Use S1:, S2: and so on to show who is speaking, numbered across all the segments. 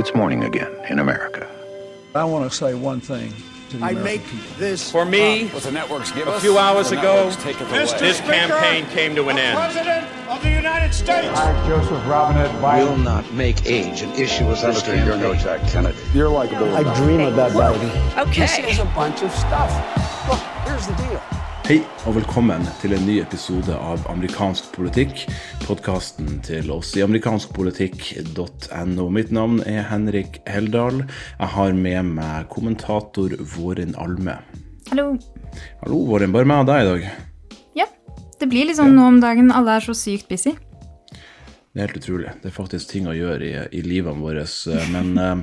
S1: It's morning again in America.
S2: I want to say one thing to the
S3: I
S2: American
S3: make
S2: people.
S3: this
S4: For me,
S3: what the networks give
S4: a
S3: us,
S4: few hours ago,
S3: networks take it away.
S4: this campaign came to an end.
S5: President of the United States.
S6: I, Joseph Robinette Biden, will
S7: not make age an issue as a
S3: Senator, you're no Jack Kennedy.
S6: You're likable.
S8: I dream about Biden. Okay.
S3: This is a bunch of stuff. Look, here's the deal.
S9: Hei og velkommen til en ny episode av Amerikansk politikk, podkasten til oss i amerikanskpolitikk.no. Mitt navn er Henrik Heldal. Jeg har med meg kommentator Våren Alme.
S10: Hallo.
S9: Hallo, Våren. Bare meg og deg i dag.
S10: Ja, det blir litt sånn nå om dagen. Alle er så sykt busy.
S9: Det er helt utrolig. Det er faktisk ting å gjøre i, i livene våre. Men eh,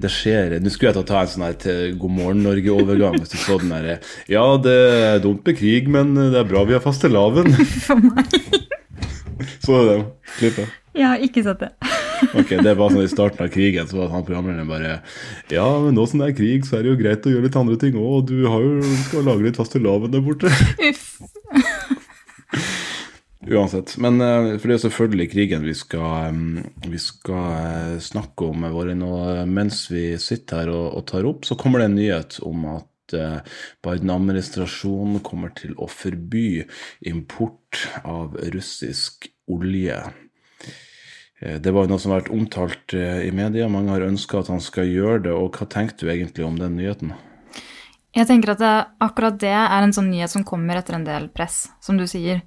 S9: det skjer Nå skulle jeg ta en sånn her til God morgen Norge-overgang. Hvis du så den derre Ja, det er dumt med krig, men det er bra vi har fastelavn.
S10: For meg.
S9: Så du det klippet?
S10: Jeg har ikke sett det.
S9: Ok, Det var sånn I starten av krigen så var han programlederen bare Ja, men nå som det er krig, så er det jo greit å gjøre litt andre ting òg. Du har jo, skal lage litt fastelavn der borte.
S10: Uff.
S9: Uansett. Men eh, for det er selvfølgelig krigen vi skal, eh, vi skal eh, snakke om. Og mens vi sitter her og, og tar opp, så kommer det en nyhet om at eh, Biden-administrasjonen kommer til å forby import av russisk olje. Eh, Det var jo noe som har vært omtalt eh, i media. Mange har ønska at han skal gjøre det. og Hva tenkte du egentlig om den nyheten?
S10: Jeg tenker at det, akkurat det er en sånn nyhet som kommer etter en del press, som du sier.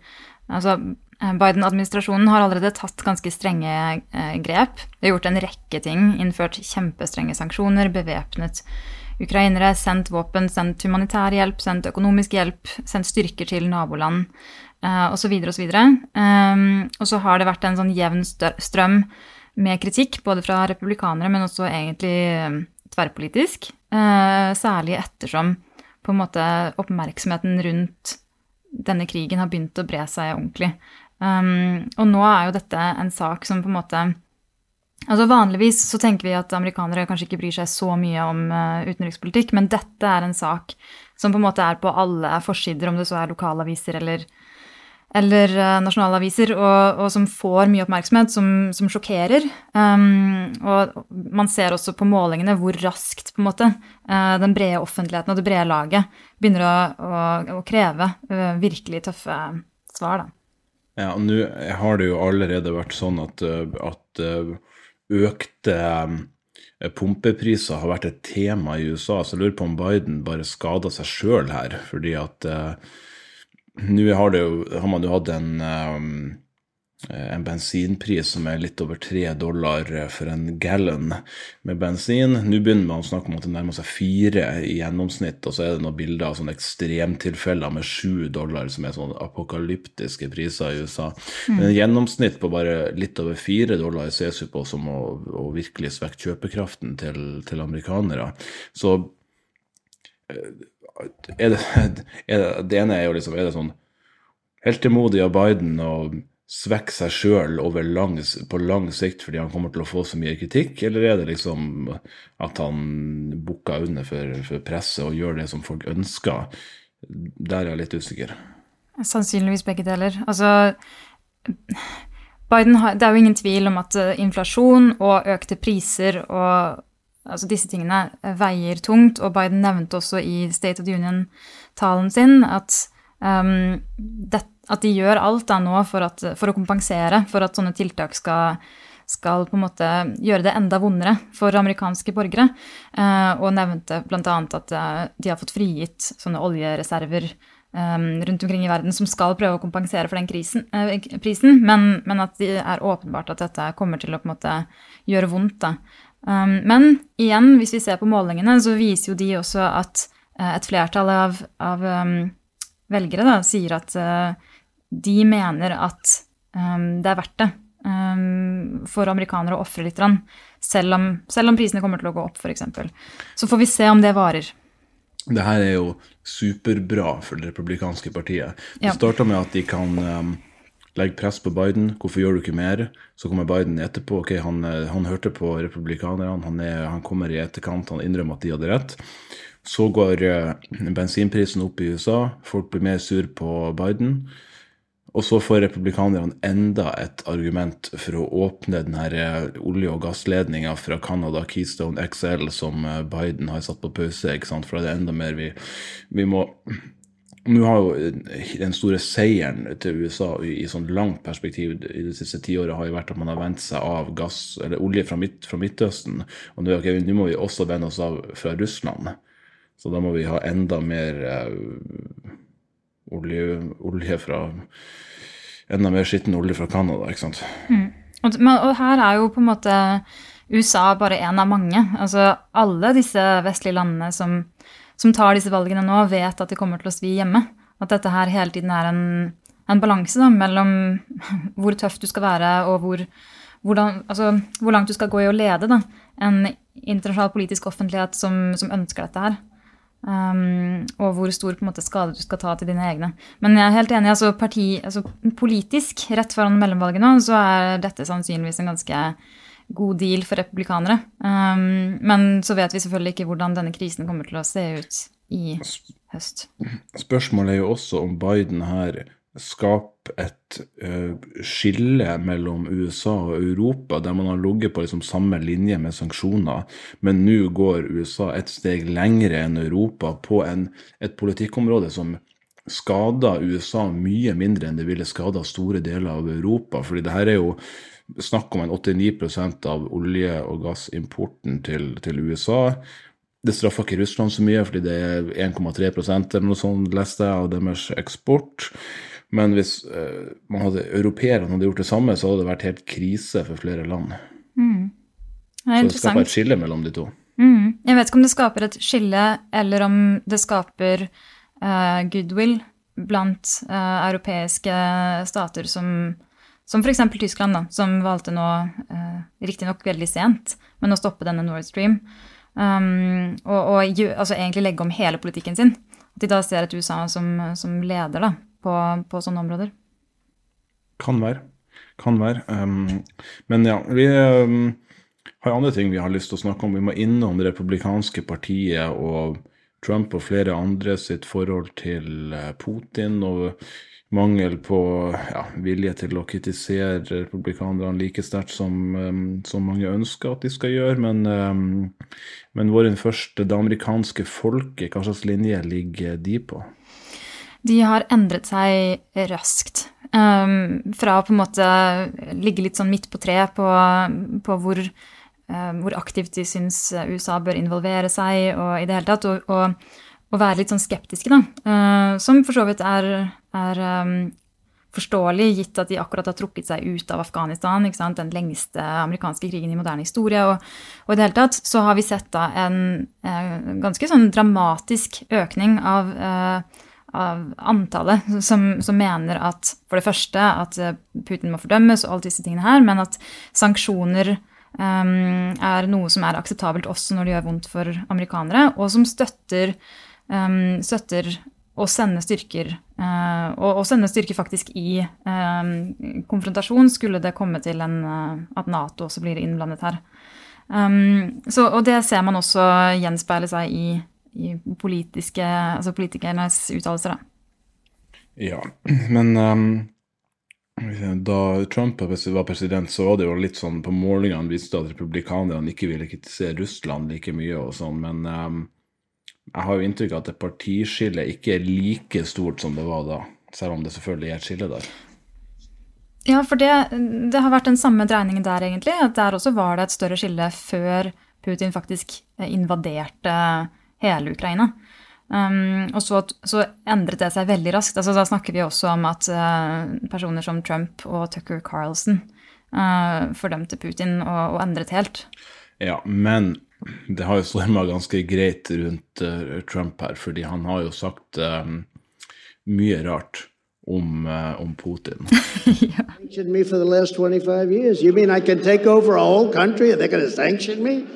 S10: Altså, eh, Biden-administrasjonen har allerede tatt ganske strenge eh, grep. De har gjort en rekke ting. Innført kjempestrenge sanksjoner, bevæpnet ukrainere, sendt våpen, sendt humanitær hjelp, sendt økonomisk hjelp, sendt styrker til naboland eh, osv. osv. Um, og så har det vært en sånn jevn strøm med kritikk, både fra republikanere, men også egentlig eh, tverrpolitisk. Eh, særlig ettersom på en måte oppmerksomheten rundt denne krigen har begynt å bre seg ordentlig. Um, og nå er jo dette en sak som på en måte Altså Vanligvis så tenker vi at amerikanere kanskje ikke bryr seg så mye om uh, utenrikspolitikk, men dette er en sak som på en måte er på alle forsider, om det så er lokalaviser eller, eller nasjonale nasjonalaviser, og, og som får mye oppmerksomhet, som, som sjokkerer. Um, og man ser også på målingene hvor raskt på en måte eh, den brede offentligheten og det brede laget begynner å, å, å kreve eh, virkelig tøffe svar. da.
S9: Ja, og Nå har det jo allerede vært sånn at, eh, at eh, økte eh, pumpepriser har vært et tema i USA, så jeg lurer på om Biden bare skada seg sjøl her. Fordi at eh, nå har, har man jo hatt en, eh, en bensinpris som er litt over tre dollar for en gallon med bensin. Nå begynner man å snakke om at det nærmer seg fire i gjennomsnitt, og så er det noen bilder av sånne ekstremtilfeller med sju dollar, som er sånne apokalyptiske priser i USA. Men gjennomsnitt på bare litt over fire dollar ses jo på som å, å virkelig svekke kjøpekraften til, til amerikanere. Så er det, er det, det ene er jo liksom Er det sånn heltemodig av Biden å svekke seg sjøl på lang sikt fordi han kommer til å få så mye kritikk, eller er det liksom at han bukker under for, for presset og gjør det som folk ønsker? Der er jeg litt usikker.
S10: Sannsynligvis begge deler. Altså Biden har, Det er jo ingen tvil om at eh, inflasjon og økte priser og altså disse tingene veier tungt, og Biden nevnte også i State of the Union-talen sin at, um, det, at de gjør alt da nå for, at, for, å kompensere for at sånne tiltak skal, skal på en måte gjøre det enda vondere for amerikanske borgere. Uh, og nevnte bl.a. at uh, de har fått frigitt sånne oljereserver um, rundt omkring i verden som skal prøve å kompensere for den krisen, prisen, men, men, at det er åpenbart at dette kommer til å måte gjøre vondt. da. Um, men igjen, hvis vi ser på målingene, så viser jo de også at uh, et flertall av, av um, velgere da, sier at uh, de mener at um, det er verdt det for amerikanere å ofre litt, selv om, selv om prisene kommer til å gå opp, f.eks. Så får vi se om det varer.
S9: Det her er jo superbra for det republikanske partiet. Det
S10: Ja.
S9: starta med at de kan legge press på Biden. Hvorfor gjør du ikke mer? Så kommer Biden etterpå. ok, Han, eh, han hørte på republikanerne. Han, han kommer i etterkant. Han innrømmer at de hadde rett. Så går eh, bensinprisen opp i USA. Folk blir mer sur på Biden. Og så får republikanerne enda et argument for å åpne den her eh, olje- og gassledninga fra Canada, Keystone XL, som Biden har satt på pause. ikke sant? For det er enda mer vi, vi må Nå har jo eh, den store seieren til USA i, sånn langt perspektiv i det siste tiåret har jo vært at man har vendt seg av gass, eller olje fra, midt, fra Midtøsten. Og nå, okay, nå må vi også vende oss av fra Russland. Så da må vi ha enda mer uh, olje, olje fra Enda mer skitten olje fra Canada, ikke sant.
S10: Mm. Og, men, og her er jo på en måte USA bare én av mange. Altså alle disse vestlige landene som, som, tar disse valgene nå, vet at de kommer til å svi hjemme. At dette her hele tiden er en, en balanse mellom hvor tøff du skal være, og hvor, hvordan, altså, hvor langt du skal gå i å lede da, en internasjonal politisk offentlighet som, som ønsker dette her. Um, og hvor stor på en måte, skade du skal ta til dine egne. Men jeg er helt enig. altså, parti, altså Politisk, rett foran mellomvalget nå, så er dette sannsynligvis en ganske god deal for republikanere. Um, men så vet vi selvfølgelig ikke hvordan denne krisen kommer til å se ut i høst.
S9: Spørsmålet er jo også om Biden her skaper et uh, skille mellom USA og Europa, der man har ligget på liksom samme linje med sanksjoner, men nå går USA et steg lengre enn Europa på en, et politikkområde som skader USA mye mindre enn det ville skada store deler av Europa. fordi det her er jo snakk om en 89% av olje- og gassimporten til, til USA. Det straffer ikke Russland så mye, fordi det er 1,3% eller noe sånt, leste jeg, av deres eksport. Men hvis eh, man hadde europeerne hadde gjort det samme, så hadde det vært helt krise for flere land.
S10: Mm. Det
S9: så det skaper et skille mellom de to.
S10: Mm. Jeg vet ikke om det skaper et skille, eller om det skaper uh, goodwill blant uh, europeiske stater som, som f.eks. Tyskland, da, som valgte nå, eh, riktignok veldig sent, men å stoppe denne Nord Stream. Um, og, og altså egentlig legge om hele politikken sin. At de da ser et USA som, som leder da, på, på sånne områder.
S9: Kan være. Kan være. Um, men ja, vi um, har andre ting vi har lyst til å snakke om. Vi må innom det republikanske partiet og Trump og flere andre sitt forhold til uh, Putin og mangel på ja, vilje til å kritisere republikanerne like sterkt som, um, som, mange ønsker at de skal gjøre. Men, um, men vår første, det amerikanske folket, hva slags linje ligger de på?
S10: de har endret seg raskt. Um, fra å på en måte ligge litt sånn midt på treet på, på hvor, uh, hvor, aktivt de syns USA bør involvere seg, og i det hele tatt, og, og, og være litt sånn skeptiske, da. Uh, som for så vidt er, er um, forståelig, gitt at de akkurat har trukket seg ut av Afghanistan, den lengste amerikanske krigen i moderne historie. Og, og, i det hele tatt så har vi sett da en uh, ganske sånn dramatisk økning av uh, av antallet som, som, mener at for det første at eh, Putin må fordømmes og alle disse tingene her, men at sanksjoner um, er noe som er akseptabelt også når det gjør vondt for amerikanere, og som støtter, um, støtter å sende styrker, og, og, sende styrker faktisk i um, konfrontasjon, skulle det komme til en, uh, at Nato også blir innblandet her. Så, og det ser man også gjenspeile seg i i altså politikernes uttalelser.
S9: Ja, men um, da Trump var president, så var det jo litt sånn på målingene viste at republikanerne ikke ville kritisere Russland like mye og sånn, men um, jeg har jo inntrykk av at det partiskillet ikke er like stort som det var da, selv om det selvfølgelig er et skille der.
S10: Ja, for det, det har vært den samme dreiningen der, egentlig. at Der også var det et større skille før Putin faktisk invaderte hele Ukraina. Um, og så, så, endret det seg veldig raskt. Altså, da snakker vi også om at uh, personer som Trump og Tucker Carlson uh, fordømte Putin og, og, endret helt.
S9: Ja, men det har jo storma ganske greit rundt uh, Trump her, fordi han har jo sagt um, mye rart om, om Putin.
S8: ja. me for the last 25 years. You mean I can take over a whole country and they're going to sanction me?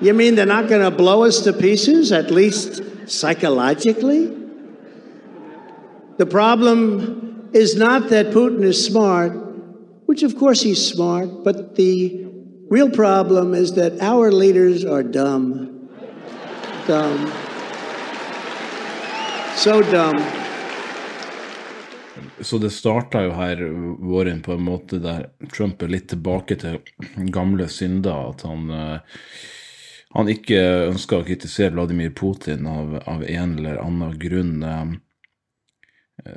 S8: You mean they're not going to blow us to pieces, at least psychologically? The problem is not that Putin is smart, which of course he's smart, but the real problem is that our leaders are dumb. Dumb. So dumb.
S9: så det starta jo her våren på en måte der Trump er litt tilbake til gamle synder. At han, eh, han ikke ønska å kritisere Vladimir Putin av, av en eller annen grunn. Eh,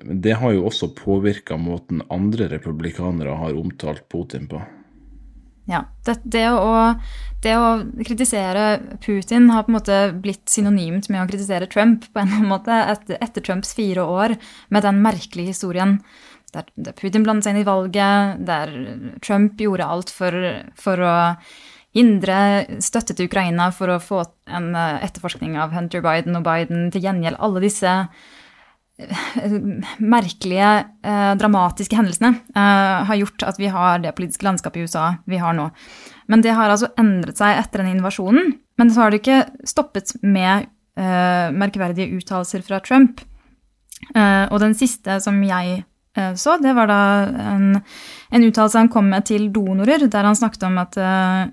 S9: det har jo også påvirka måten andre republikanere har omtalt Putin på.
S10: Ja. Det, det, å, det, å, kritisere Putin har på en måte blitt synonymt med å kritisere Trump på en eller annen måte etter, etter Trumps fire år med den merkelige historien der, der Putin blandet seg inn i valget, der Trump gjorde alt for, for å hindre støtte til Ukraina for å få en eh, etterforskning av Hunter Biden og Biden. Til gjengjeld alle disse merkelige, eh, dramatiske hendelsene eh, har gjort at vi har det politiske landskapet i USA vi har nå. Men det har altså endret seg etter den invasjonen. Men så har det ikke stoppet med eh, merkverdige uttalelser fra Trump. Eh, og den siste som jeg eh, så, det var da en, en uttalelse han kom med til donorer, der han snakket om at eh,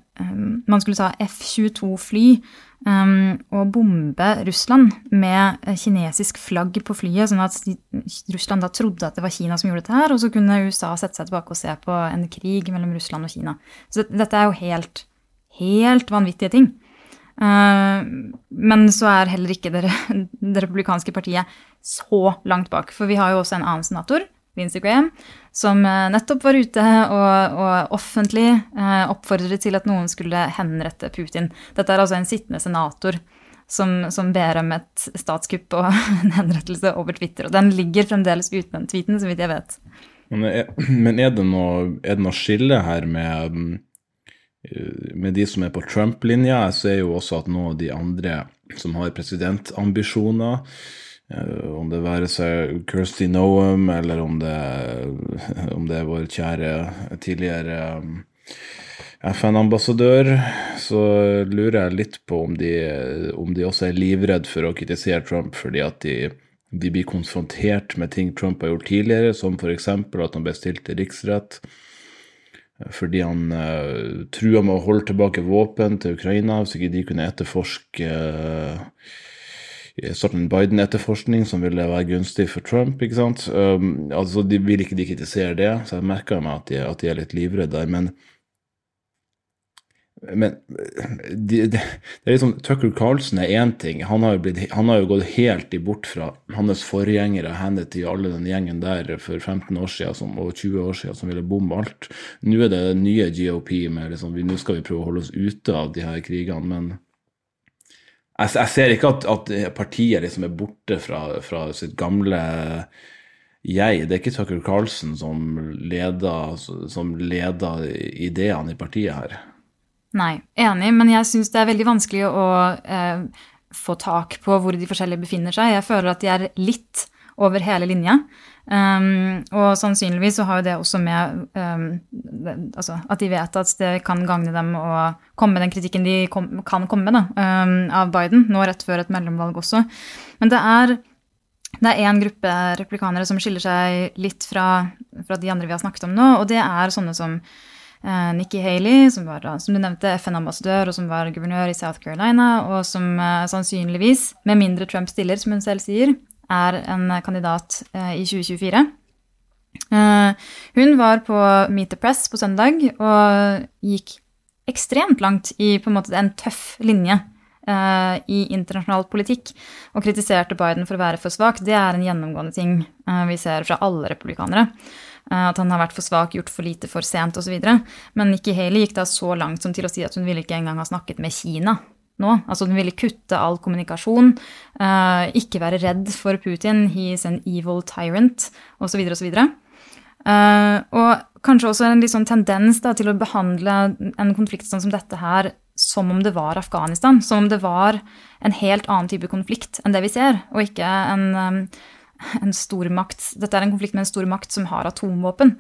S10: man skulle ta F-22-fly um, å bombe Russland med kinesisk flagg på flyet, sånn at Russland da trodde at det var Kina som gjorde dette her, og så kunne USA sette seg tilbake og se på en krig mellom Russland og Kina. Så dette er jo helt, helt vanvittige ting. Uh, men så er heller ikke det, det republikanske partiet så langt bak. For vi har jo også en annen senator, Lindsey Instagram, som eh, nettopp var ute og, og offentlig eh, oppfordret til at noen skulle henrette Putin. Dette er altså en sittende senator som, som ber om et statskupp og en henrettelse over Twitter. Og den ligger fremdeles uten den tweeten, så vidt jeg vet.
S9: Men er, men er, det, noe, er det noe skille her med, med de som er på Trump-linja? Jeg ser jo også at noen av de andre som har presidentambisjoner, Eh, om det være seg Kirsty Noam, eller om det, om det er vår kjære tidligere eh, FN-ambassadør, så lurer jeg litt på om de, om de også er livredd for å kritisere Trump fordi at de, de blir konfrontert med ting Trump har gjort tidligere, som f.eks. at han ble stilt til riksrett fordi han uh, trua med å holde tilbake våpen til Ukraina hvis ikke de kunne etterforske uh, en Biden-etterforskning som ville være gunstig for Trump. ikke sant? Um, altså, De vil ikke de kritisere det, så jeg merker meg at de, at de er litt livredde der. Men, men de, de, det er liksom, Tucker Carlson er én ting. Han har, blitt, han har jo gått helt i bort fra hans forgjengere, Hannity og alle den gjengen der for 15 år siden som, og 20 år siden som ville bombe alt. Nå er det nye GOP med liksom, nå skal vi prøve å holde oss ute av de her krigene. men jeg, jeg, ser ikke at, at, partiet liksom er borte fra, fra, sitt gamle jeg. Det er ikke Tucker Carlsen som leder, som leder ideene i partiet her.
S10: Nei, enig, men jeg syns det er veldig vanskelig å eh, få tak på hvor de forskjellige befinner seg. Jeg føler at de er litt over hele linja. Um, og sannsynligvis så har jo det også med um, det, altså at de vet at det kan gagne dem å komme med den kritikken de kom, kan komme med da, um, av Biden, nå rett før et mellomvalg også. Men det er det er én gruppe replikanere som skiller seg litt fra, fra, de andre vi har snakket om nå, og det er sånne som uh, Nikki Haley, som var som du nevnte, FN-ambassadør og som var guvernør i South Carolina, og som uh, sannsynligvis, med mindre Trump stiller, som hun selv sier, er en kandidat eh, i 2024. Eh, hun var på Meet the Press på søndag og gikk ekstremt langt i på en måte en tøff linje uh, i internasjonal politikk og kritiserte Biden for å være for svak. Det er en gjennomgående ting vi ser fra alle republikanere. At han har vært for svak, gjort for lite for sent osv. Men Nikki Haley gikk da så langt som til å si at hun ville ikke engang ha snakket med Kina nå. Altså den ville kutte all kommunikasjon, uh, ikke være redd for Putin, he is an evil tyrant, osv. osv. Uh, og kanskje også en litt sånn tendens da, til å behandle en konflikt sånn som dette her som om det var Afghanistan. Som om det var en helt annen type konflikt enn det vi ser, og ikke en, um, en stormakt Dette er en konflikt med en stor makt som har atomvåpen.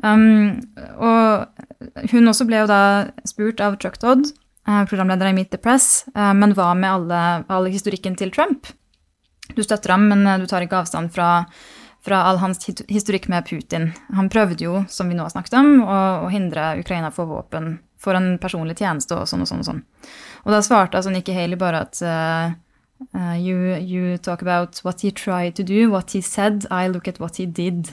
S10: Um, og hun også ble jo da spurt av Chuck Dodd programleder i Meet the Press, eh, men hva med alle, all historikken til Trump? Du støtter ham, men eh, du tar ikke avstand fra, fra all hans historikk med Putin. Han prøvde jo, som vi nå har snakket om, å, å hindre Ukraina for våpen for en personlig tjeneste og sånn og sånn. Og sånn. Og da svarte altså Nikki Haley bare at uh, you, you, talk about what he tried to do, what he said, I look at what he did.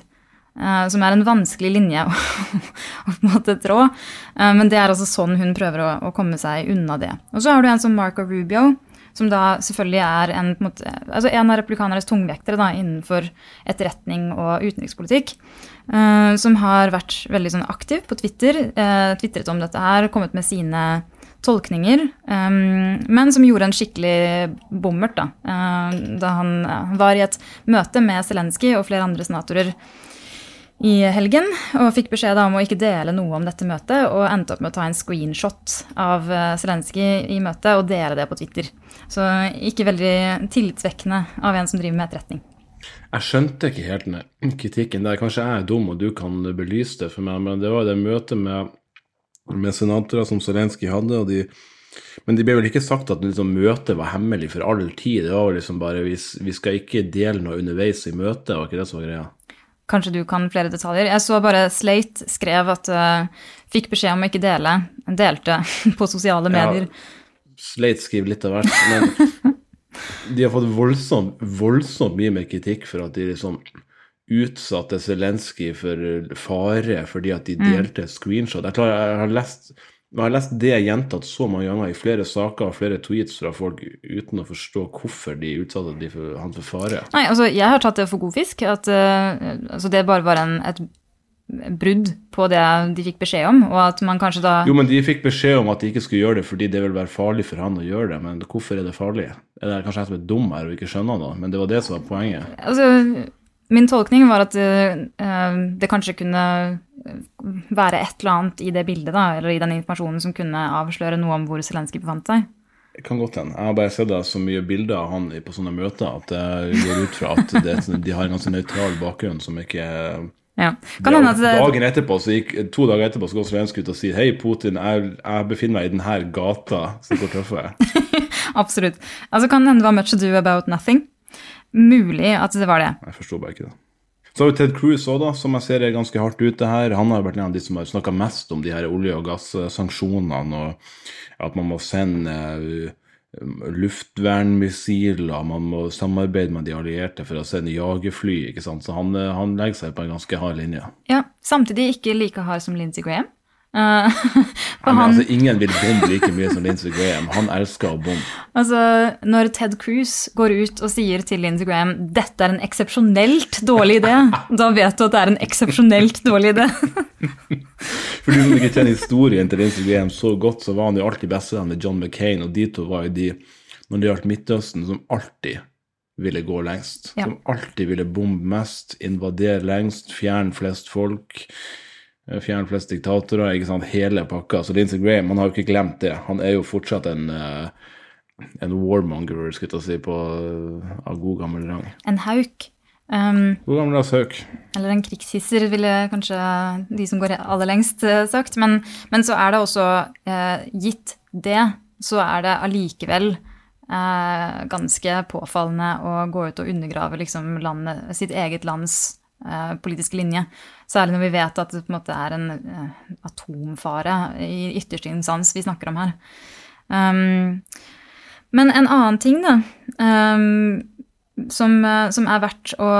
S10: Eh, som er en vanskelig linje å, å på en måte trå. Eh, men det er altså sånn hun prøver å, å, komme seg unna det. Og så har du en som Marco Rubio, som da selvfølgelig er en, en, måte, altså en av republikanernes tungvektere da, innenfor etterretning og utenrikspolitikk. Uh, som har vært veldig sånn, aktiv på Twitter, tvitret om dette her, kommet med sine tolkninger, men som gjorde en skikkelig bommert da, da han var i et møte med Zelenskyj og flere andre senatorer i helgen og fikk beskjed om å ikke dele noe om dette møtet, og endte opp med å ta en screenshot av Zelenskyj i møtet og dele det på Twitter. Så ikke veldig tillitsvekkende av en som driver med etterretning.
S9: Jeg skjønte ikke helt den kritikken der. Kanskje jeg er dum og du kan belyse det for meg, men det var det møtet med, med senatorer som Zelenskyj hadde. og de men det ble vel ikke sagt at liksom, møtet var hemmelig for all tid? Det var liksom bare vi, vi skal ikke dele noe underveis i møtet, var ikke det som var greia?
S10: Kanskje du kan flere detaljer. Jeg så bare Slate skrev at uh, fikk beskjed om å ikke dele. Delte på sosiale medier.
S9: Ja, Slate skriver litt av hvert. Men de har fått voldsomt, voldsomt mye mer kritikk for at de liksom utsatte Zelenskyj for fare fordi at de mm. delte mm. screenshot. Jeg, klarer, jeg, har lest, jeg, har lest, det gjentatt så mange ganger i flere saker og flere tweets fra folk uten å forstå hvorfor de utsatte de for, han for fare.
S10: Nei, altså Jeg har tatt det for god fisk. At uh, altså, det bare var en, et brudd på det de fikk beskjed om, og at man kanskje da
S9: Jo, men de fikk beskjed om at de ikke skulle gjøre det fordi det vil være farlig for han å gjøre det, men hvorfor er det farlig? Er det kanskje jeg som er dum her og ikke skjønner noe, men det var det som var poenget.
S10: Altså, min tolkning var at uh, det kanskje kunne være et eller annet i det bildet, da, eller i den informasjonen som kunne avsløre noe om hvor Zelenskyj befant seg.
S9: Det kan godt hende. Jeg har bare sett så mye bilder av han på sånne møter at jeg går ut fra at det, de har en ganske nøytral bakgrunn som ikke
S10: ja.
S9: Kan hende at det... Dagen etterpå, så gikk, To dager etterpå så går Zelenskyj ut og sier hei, Putin, jeg, jeg, befinner meg i denne gata. Så hvor tøff er jeg?
S10: Absolutt. Altså Kan hende det var much to do about nothing. Mulig at det var det.
S9: Jeg forsto bare ikke det. Så har vi Ted Cruz òg, som jeg ser er ganske hardt ute her. Han har vært en av de som har snakka mest om de her olje- og gassanksjonene, og at man må sende uh, luftvernmissiler, man må samarbeide med de allierte for å sende jagerfly. ikke sant? Så han, eh, han, legger seg på en ganske hard linje.
S10: Ja, Samtidig ikke like hard som Lindsey Graham.
S9: Uh, han, altså, ingen vil bombe like mye som Lindsey Graham. Han elsker å bombe.
S10: Altså, når Ted Cruz går ut og sier til Lindsey Graham dette er en eksepsjonelt dårlig idé, da vet du at det er en eksepsjonelt dårlig idé.
S9: For du som ikke kjenner historien til Lindsey Graham så godt, så var han jo alltid bestevenn med John McCain, og de to var jo de, når det gjaldt Midtøsten, som alltid ville gå lengst. Ja. Som alltid ville bombe mest, invadere lengst, fjerne flest folk Eh, fjerne flest diktatorer, ikke sant, hele pakka. Så Lindsey Graham han har jo ikke glemt det. Han er jo fortsatt en, eh, en warmonger, skulle jeg si, på, eh, av god gammel rang.
S10: En hauk. Um,
S9: god gammeldags hauk.
S10: Eller en krigshisser, ville kanskje de som går aller lengst, sagt. Men, men så er det også, eh, gitt det, så er det allikevel eh, ganske påfallende å gå ut og undergrave liksom landet, sitt eget lands eh, politiske linje. Særlig når vi vet at det på en måte er en uh, atomfare i ytterste instans vi snakker om her. Um, men en annen ting, da, um, som, uh, som, er verdt å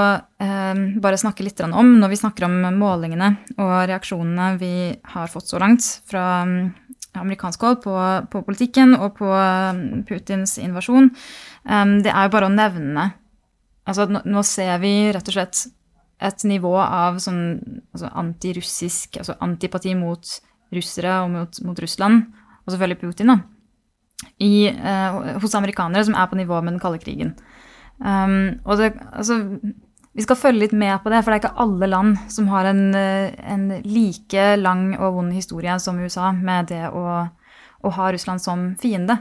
S10: um, bare snakke litt om når vi snakker om målingene og reaksjonene vi har fått så langt fra amerikansk hold på, på politikken og på Putins invasjon, det er jo bare å nevne Altså, nå ser vi rett og slett et nivå av sånn altså antirussisk, altså antipati mot russere og mot, mot, Russland, og selvfølgelig Putin, da, i, eh, hos amerikanere som er på nivå med den kalde krigen. Um, og det, altså, vi skal følge litt med på det, for det er ikke alle land som har en, eh, en like lang og vond historie som USA med det å, å ha Russland som fiende.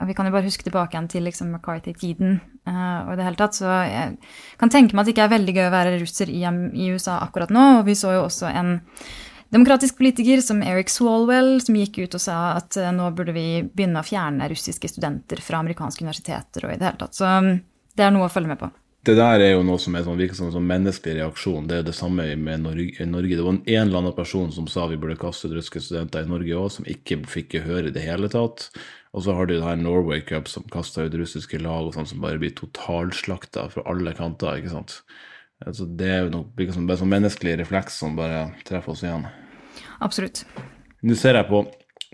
S10: Og vi kan jo bare huske tilbake igjen til liksom McCarthy-tiden. Uh, og i det hele tatt, Så jeg kan tenke meg at det ikke er veldig gøy å være russer i, i, USA akkurat nå. Og vi så jo også en demokratisk politiker som Eric Swalwell som gikk ut og sa at uh, nå burde vi begynne å fjerne russiske studenter fra amerikanske universiteter og i det hele tatt. Så um, det er noe å følge med på.
S9: Det der er jo noe som er sånn, virker som en sånn menneskelig reaksjon. Det er det samme med Norge. Norge. Det var en, en eller annen person som sa vi burde kaste russiske studenter i Norge òg, som ikke fikk gehør i det hele tatt. Og så har du det her Norway Cup som kaster ut russiske lag og sånn som bare blir totalslakta fra alle kanter. ikke sant? Altså, det er jo noe som, bare sånn menneskelig refleks som bare treffer oss igjen.
S10: Absolutt.
S9: Nå ser jeg på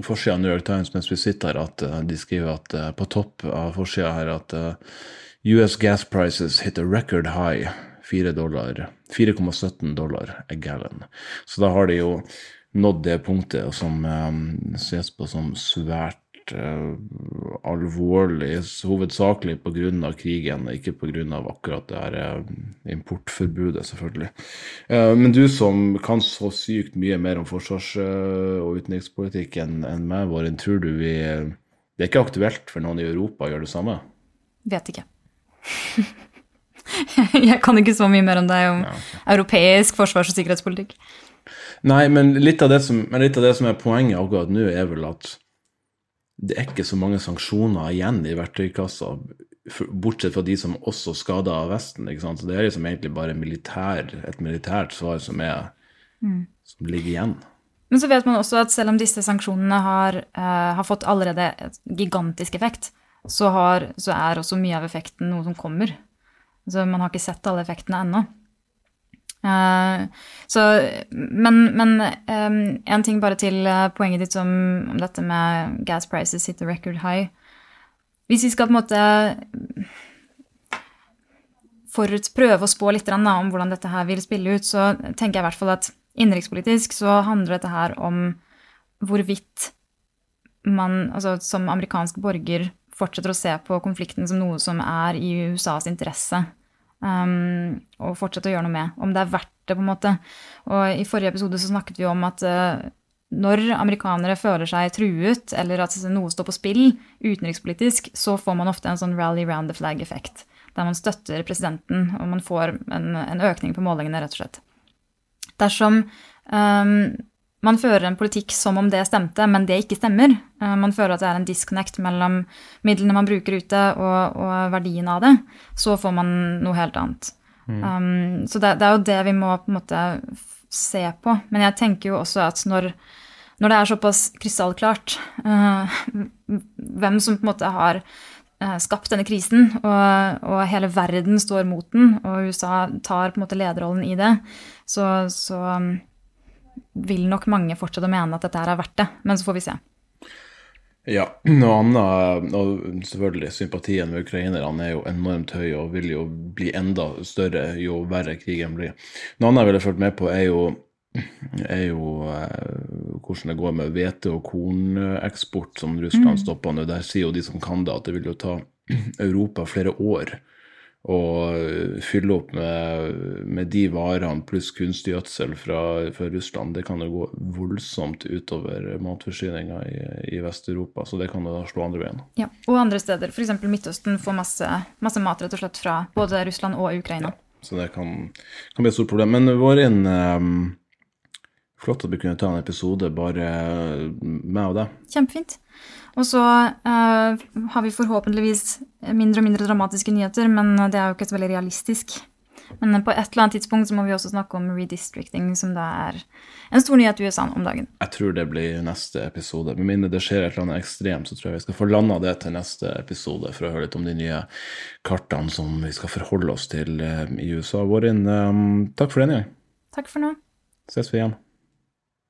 S9: forsida av New York Times mens vi sitter her, at uh, de skriver at uh, på topp av forsida her at uh, US gas prices hit a record high. 4,17 dollar, 4,17 dollar a gallon. Så da har de jo nådd det punktet som ses på som svært uh, alvorlig, hovedsakelig pga. krigen, ikke pga. akkurat det her uh, importforbudet, selvfølgelig. Uh, men du som kan så sykt mye mer om forsvars- og utenrikspolitikk enn en meg, Våren, tror du vi Det er ikke aktuelt for noen i Europa å gjøre det samme?
S10: Vet ikke. jeg kan ikke så mye mer om deg om ja, okay. europeisk forsvars- og sikkerhetspolitikk.
S9: Nei, men litt av, det som, litt av det som er poenget akkurat nå, er vel at det er ikke så mange sanksjoner igjen i verktøykassa, bortsett fra de som også skader av Vesten. ikke sant? Så Det er liksom egentlig bare militær, et militært svar som, er, mm. som ligger igjen.
S10: Men så vet man også at selv om disse sanksjonene har, uh, har fått allerede et gigantisk effekt, så, har, så, er også mye av effekten noe som kommer. Så man har ikke sett alle effektene ennå. Uh, så, men, men um, en ting bare til uh, poenget ditt om, om, dette med gas prices hit the record high. Hvis vi skal på en måte forut prøve å spå litt om hvordan dette her vil spille ut, så tenker jeg i hvert fall at innenrikspolitisk så handler dette her om hvorvidt man altså, som amerikansk borger fortsetter å se på konflikten som noe som er i USAs interesse um, og fortsette å gjøre noe med. Om det er verdt det, på en måte. Og i forrige episode så snakket vi om at uh, når amerikanere føler seg truet, eller at noe står på spill utenrikspolitisk, så får man ofte en sånn rally round the flag-effekt. Der man støtter presidenten, og man får en, en, økning på målingene, rett og slett. Dersom um, man fører en politikk som om det stemte, men det ikke stemmer. Eh, man føler at det er en disconnect mellom midlene man bruker ute, og, og verdien av det. Så får man noe helt annet. Mm. Um, så det, det, er jo det vi må på en måte se på. Men jeg tenker jo også at når, når det er såpass krystallklart uh, hvem som på en måte har uh, skapt denne krisen, og, og, hele verden står mot den, og USA tar på en måte lederrollen i det, så, så vil nok mange fortsette å mene at dette her er verdt det, men så får vi se.
S9: Ja, noe annet, og selvfølgelig sympatien med ukrainerne er jo enormt høy og vil jo bli enda større jo verre krigen blir. Noe annet jeg ville fulgt med på, er jo, er jo eh, hvordan det går med hvete- og korneksport som Russland mm. stopper nå. Der sier jo de som kan det, at det vil jo ta Europa flere år og fylle opp med, med de varene pluss kunstgjødsel fra, fra, Russland, det kan jo gå voldsomt utover matforsyninga i, i Vest-Europa. Så det kan jo da slå andre veien.
S10: Ja, Og andre steder, f.eks. Midtøsten, får masse, masse, mat rett og slett fra både Russland og Ukraina. Ja,
S9: så det kan, kan, bli et stort problem. Men vår inn um, Flott at vi kunne ta en episode bare meg og deg.
S10: Kjempefint. Og så uh, har vi forhåpentligvis mindre og mindre dramatiske nyheter, men det er jo ikke så veldig realistisk. Men på et eller annet tidspunkt så må vi også snakke om redistricting, som da er en stor nyhet i USA om dagen.
S9: Jeg tror det blir neste episode. Med mindre det skjer et eller annet ekstremt, så tror jeg vi skal få landa det til neste episode for å høre litt om de nye kartene som vi skal forholde oss til uh, i USA. Vårin, um, takk for denne gang.
S10: Takk for nå.
S9: Ses vi igjen.